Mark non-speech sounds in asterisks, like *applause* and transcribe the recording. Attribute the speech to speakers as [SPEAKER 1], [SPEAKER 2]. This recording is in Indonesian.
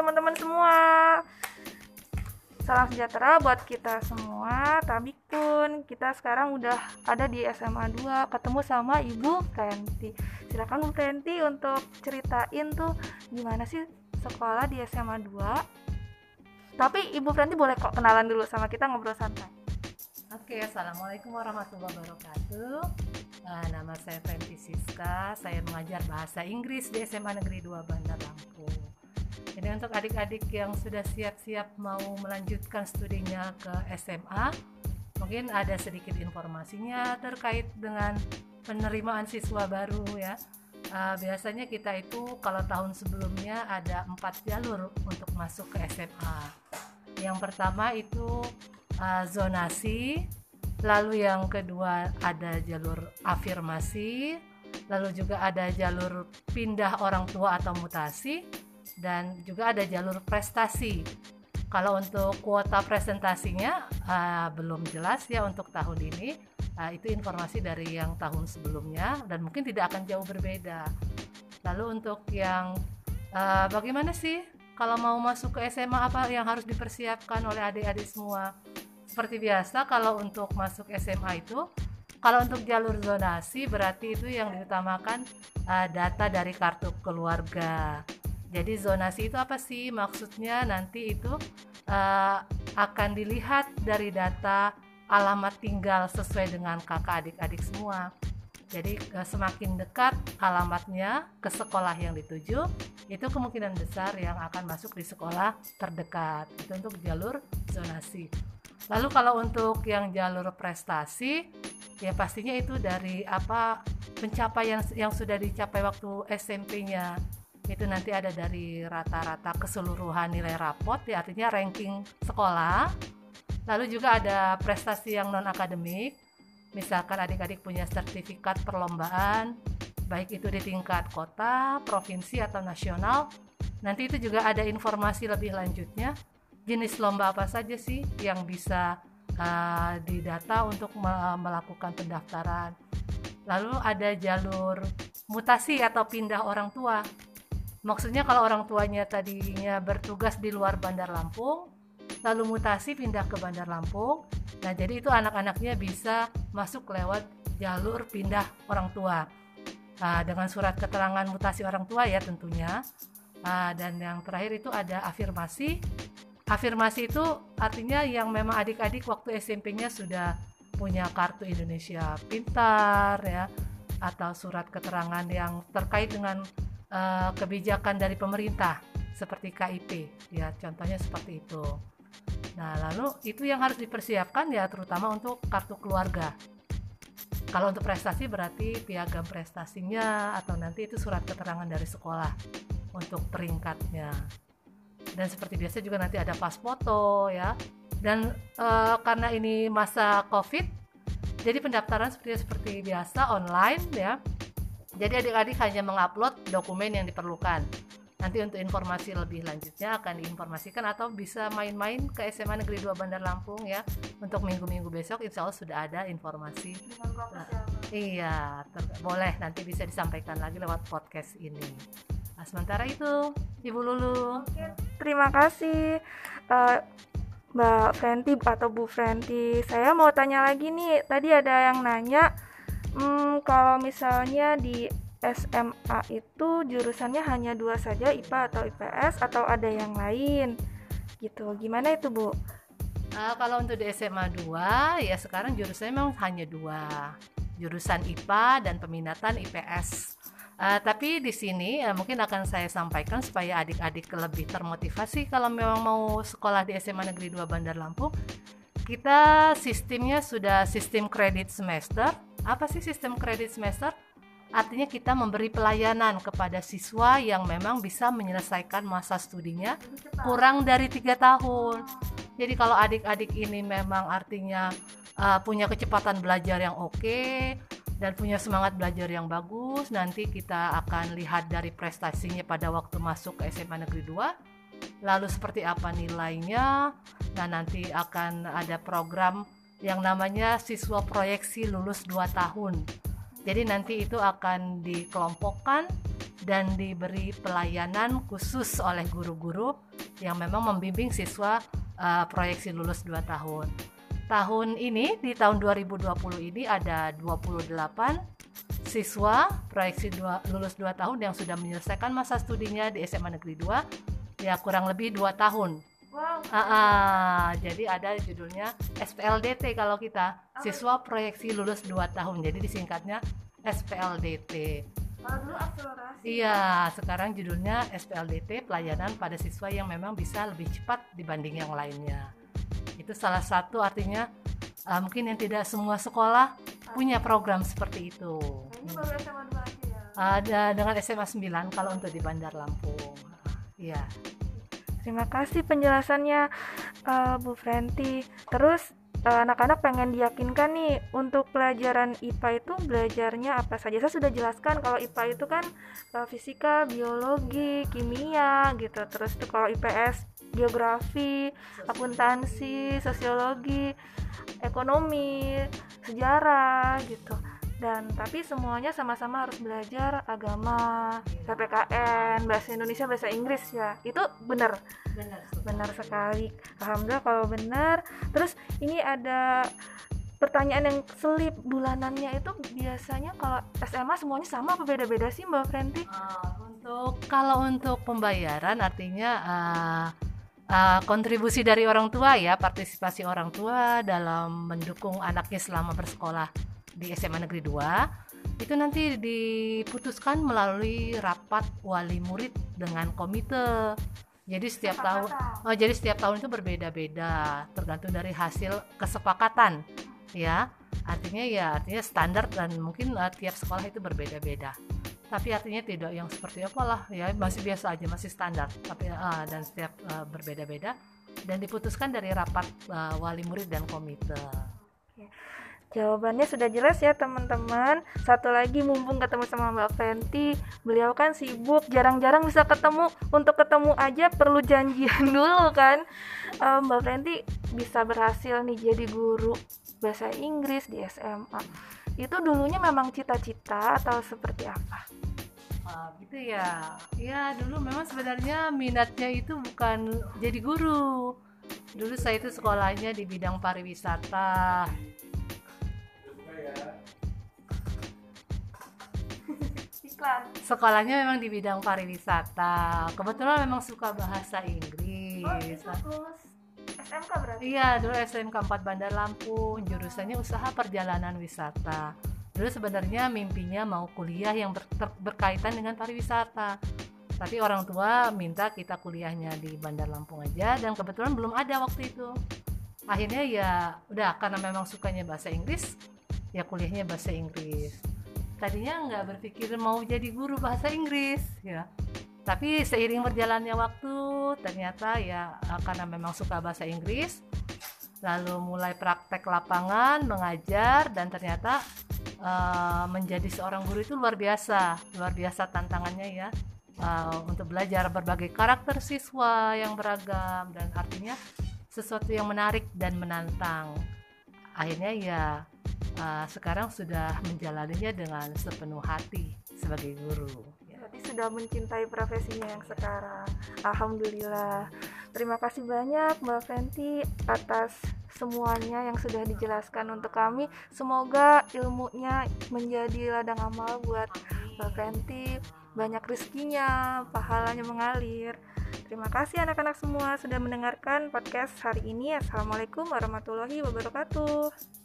[SPEAKER 1] teman-teman semua. Salam sejahtera buat kita semua. Tabik pun kita sekarang udah ada di SMA 2 ketemu sama Ibu Fenti. Silakan Bu Fenti untuk ceritain tuh gimana sih sekolah di SMA 2. Tapi Ibu Fenti boleh kok kenalan dulu sama kita ngobrol santai.
[SPEAKER 2] Oke, Assalamualaikum warahmatullahi wabarakatuh. Nah, nama saya Fenti Siska, saya mengajar bahasa Inggris di SMA Negeri 2 Bandar Lampung. Jadi untuk adik-adik yang sudah siap-siap mau melanjutkan studinya ke SMA, mungkin ada sedikit informasinya terkait dengan penerimaan siswa baru ya. Uh, biasanya kita itu kalau tahun sebelumnya ada empat jalur untuk masuk ke SMA. Yang pertama itu uh, zonasi, lalu yang kedua ada jalur afirmasi, lalu juga ada jalur pindah orang tua atau mutasi, dan juga ada jalur prestasi. Kalau untuk kuota presentasinya uh, belum jelas ya untuk tahun ini. Uh, itu informasi dari yang tahun sebelumnya dan mungkin tidak akan jauh berbeda. Lalu untuk yang uh, bagaimana sih kalau mau masuk ke SMA apa yang harus dipersiapkan oleh adik-adik semua? seperti biasa kalau untuk masuk SMA itu kalau untuk jalur zonasi berarti itu yang diutamakan uh, data dari kartu keluarga. Jadi zonasi itu apa sih? Maksudnya nanti itu uh, akan dilihat dari data alamat tinggal sesuai dengan kakak adik-adik semua. Jadi uh, semakin dekat alamatnya ke sekolah yang dituju, itu kemungkinan besar yang akan masuk di sekolah terdekat. Itu untuk jalur zonasi. Lalu kalau untuk yang jalur prestasi, ya pastinya itu dari apa pencapaian yang sudah dicapai waktu SMP-nya. Itu nanti ada dari rata-rata keseluruhan nilai rapot, ya artinya ranking sekolah. Lalu juga ada prestasi yang non akademik, misalkan adik-adik punya sertifikat perlombaan, baik itu di tingkat kota, provinsi atau nasional. Nanti itu juga ada informasi lebih lanjutnya jenis lomba apa saja sih yang bisa uh, didata untuk melakukan pendaftaran. Lalu ada jalur mutasi atau pindah orang tua. Maksudnya kalau orang tuanya tadinya bertugas di luar Bandar Lampung, lalu mutasi pindah ke Bandar Lampung. Nah, jadi itu anak-anaknya bisa masuk lewat jalur pindah orang tua. Nah, dengan surat keterangan mutasi orang tua ya tentunya. Nah, dan yang terakhir itu ada afirmasi afirmasi itu artinya yang memang adik-adik waktu SMP-nya sudah punya kartu Indonesia Pintar ya atau surat keterangan yang terkait dengan uh, kebijakan dari pemerintah seperti KIP ya contohnya seperti itu. Nah, lalu itu yang harus dipersiapkan ya terutama untuk kartu keluarga. Kalau untuk prestasi berarti piagam prestasinya atau nanti itu surat keterangan dari sekolah untuk peringkatnya dan seperti biasa juga nanti ada pas foto ya dan uh, karena ini masa covid jadi pendaftaran seperti seperti biasa online ya jadi adik-adik hanya mengupload dokumen yang diperlukan nanti untuk informasi lebih lanjutnya akan diinformasikan atau bisa main-main ke SMA Negeri 2 Bandar Lampung ya untuk minggu-minggu besok insya Allah sudah ada informasi nah, iya boleh nanti bisa disampaikan lagi lewat podcast ini Nah, sementara itu, Ibu Lulu.
[SPEAKER 1] Oke, terima kasih uh, Mbak Fenty atau Bu Fenty. Saya mau tanya lagi nih, tadi ada yang nanya, hmm, kalau misalnya di SMA itu jurusannya hanya dua saja, IPA atau IPS, atau ada yang lain? Gitu, gimana itu Bu?
[SPEAKER 2] Uh, kalau untuk di SMA 2, ya sekarang jurusannya memang hanya dua. Jurusan IPA dan peminatan IPS Uh, tapi di sini uh, mungkin akan saya sampaikan supaya adik-adik lebih termotivasi kalau memang mau sekolah di SMA Negeri 2 Bandar Lampung. Kita sistemnya sudah sistem kredit semester. Apa sih sistem kredit semester? Artinya kita memberi pelayanan kepada siswa yang memang bisa menyelesaikan masa studinya kurang dari tiga tahun. Jadi kalau adik-adik ini memang artinya uh, punya kecepatan belajar yang oke, dan punya semangat belajar yang bagus. Nanti kita akan lihat dari prestasinya pada waktu masuk ke SMA Negeri 2. Lalu seperti apa nilainya. Nah, nanti akan ada program yang namanya siswa proyeksi lulus 2 tahun. Jadi nanti itu akan dikelompokkan dan diberi pelayanan khusus oleh guru-guru yang memang membimbing siswa uh, proyeksi lulus 2 tahun. Tahun ini di tahun 2020 ini ada 28 siswa proyeksi dua, lulus 2 tahun yang sudah menyelesaikan masa studinya di SMA Negeri 2 ya kurang lebih 2 tahun.
[SPEAKER 1] Wow.
[SPEAKER 2] Uh, uh, jadi ada judulnya SPLDT kalau kita siswa proyeksi lulus 2 tahun. Jadi disingkatnya SPLDT.
[SPEAKER 1] Kalau dulu akselerasi.
[SPEAKER 2] Iya, sekarang judulnya SPLDT pelayanan pada siswa yang memang bisa lebih cepat dibanding yang lainnya. Itu salah satu artinya uh, mungkin yang tidak semua sekolah punya program seperti itu.
[SPEAKER 1] Ini baru SMA 2 aja ya.
[SPEAKER 2] Ada dengan SMA 9 kalau untuk di Bandar Lampung. Iya.
[SPEAKER 1] Terima kasih penjelasannya uh, Bu Frenti. Terus uh, anak-anak pengen diyakinkan nih untuk pelajaran IPA itu belajarnya apa saja. Saya sudah jelaskan kalau IPA itu kan uh, fisika, biologi, kimia gitu. Terus tuh kalau IPS geografi, akuntansi, sosiologi, ekonomi, sejarah gitu dan tapi semuanya sama-sama harus belajar agama PPKN bahasa Indonesia bahasa Inggris ya. Itu benar.
[SPEAKER 2] Benar.
[SPEAKER 1] benar sekali. Alhamdulillah kalau benar. Terus ini ada pertanyaan yang selip bulanannya itu biasanya kalau SMA semuanya sama apa beda-beda sih Mbak Frenti?
[SPEAKER 2] Uh, untuk kalau untuk pembayaran artinya uh, uh, kontribusi dari orang tua ya partisipasi orang tua dalam mendukung anaknya selama bersekolah di SMA Negeri 2 itu nanti diputuskan melalui rapat wali murid dengan komite. Jadi setiap tahun oh, jadi setiap tahun itu berbeda-beda tergantung dari hasil kesepakatan ya. Artinya ya artinya standar dan mungkin uh, tiap sekolah itu berbeda-beda. Tapi artinya tidak yang seperti apalah ya masih biasa aja masih standar tapi uh, dan setiap uh, berbeda-beda dan diputuskan dari rapat uh, wali murid dan komite.
[SPEAKER 1] Jawabannya sudah jelas ya teman-teman. Satu lagi mumpung ketemu sama Mbak Fenty, beliau kan sibuk, jarang-jarang bisa ketemu. Untuk ketemu aja perlu janjian *laughs* dulu kan. Um, Mbak Fenty bisa berhasil nih jadi guru bahasa Inggris di SMA. Itu dulunya memang cita-cita atau seperti apa?
[SPEAKER 2] Uh, gitu ya. Ya dulu memang sebenarnya minatnya itu bukan jadi guru. Dulu saya itu sekolahnya di bidang pariwisata
[SPEAKER 1] Iklan.
[SPEAKER 2] sekolahnya memang di bidang pariwisata. Kebetulan memang suka bahasa Inggris.
[SPEAKER 1] Oh, itu SMK berarti?
[SPEAKER 2] iya dulu SMK 4 Bandar Lampung. Jurusannya usaha perjalanan wisata. Dulu sebenarnya mimpinya mau kuliah yang ber- ter- berkaitan dengan pariwisata. Tapi orang tua minta kita kuliahnya di Bandar Lampung aja dan kebetulan belum ada waktu itu. Akhirnya ya udah karena memang sukanya bahasa Inggris ya kuliahnya bahasa Inggris tadinya nggak berpikir mau jadi guru bahasa Inggris ya. Tapi seiring berjalannya waktu ternyata ya eh, karena memang suka bahasa Inggris lalu mulai praktek lapangan mengajar dan ternyata uh, menjadi seorang guru itu luar biasa luar biasa tantangannya ya uh, untuk belajar berbagai karakter siswa yang beragam dan artinya sesuatu yang menarik dan menantang. Akhirnya ya uh, sekarang sudah menjalaninya dengan sepenuh hati sebagai guru ya.
[SPEAKER 1] Berarti sudah mencintai profesinya yang sekarang. Alhamdulillah. Terima kasih banyak Mbak Fenty atas semuanya yang sudah dijelaskan untuk kami. Semoga ilmunya menjadi ladang amal buat Mbak Fenty. Banyak rezekinya, pahalanya mengalir. Terima kasih anak-anak semua sudah mendengarkan podcast hari ini. Assalamualaikum warahmatullahi wabarakatuh.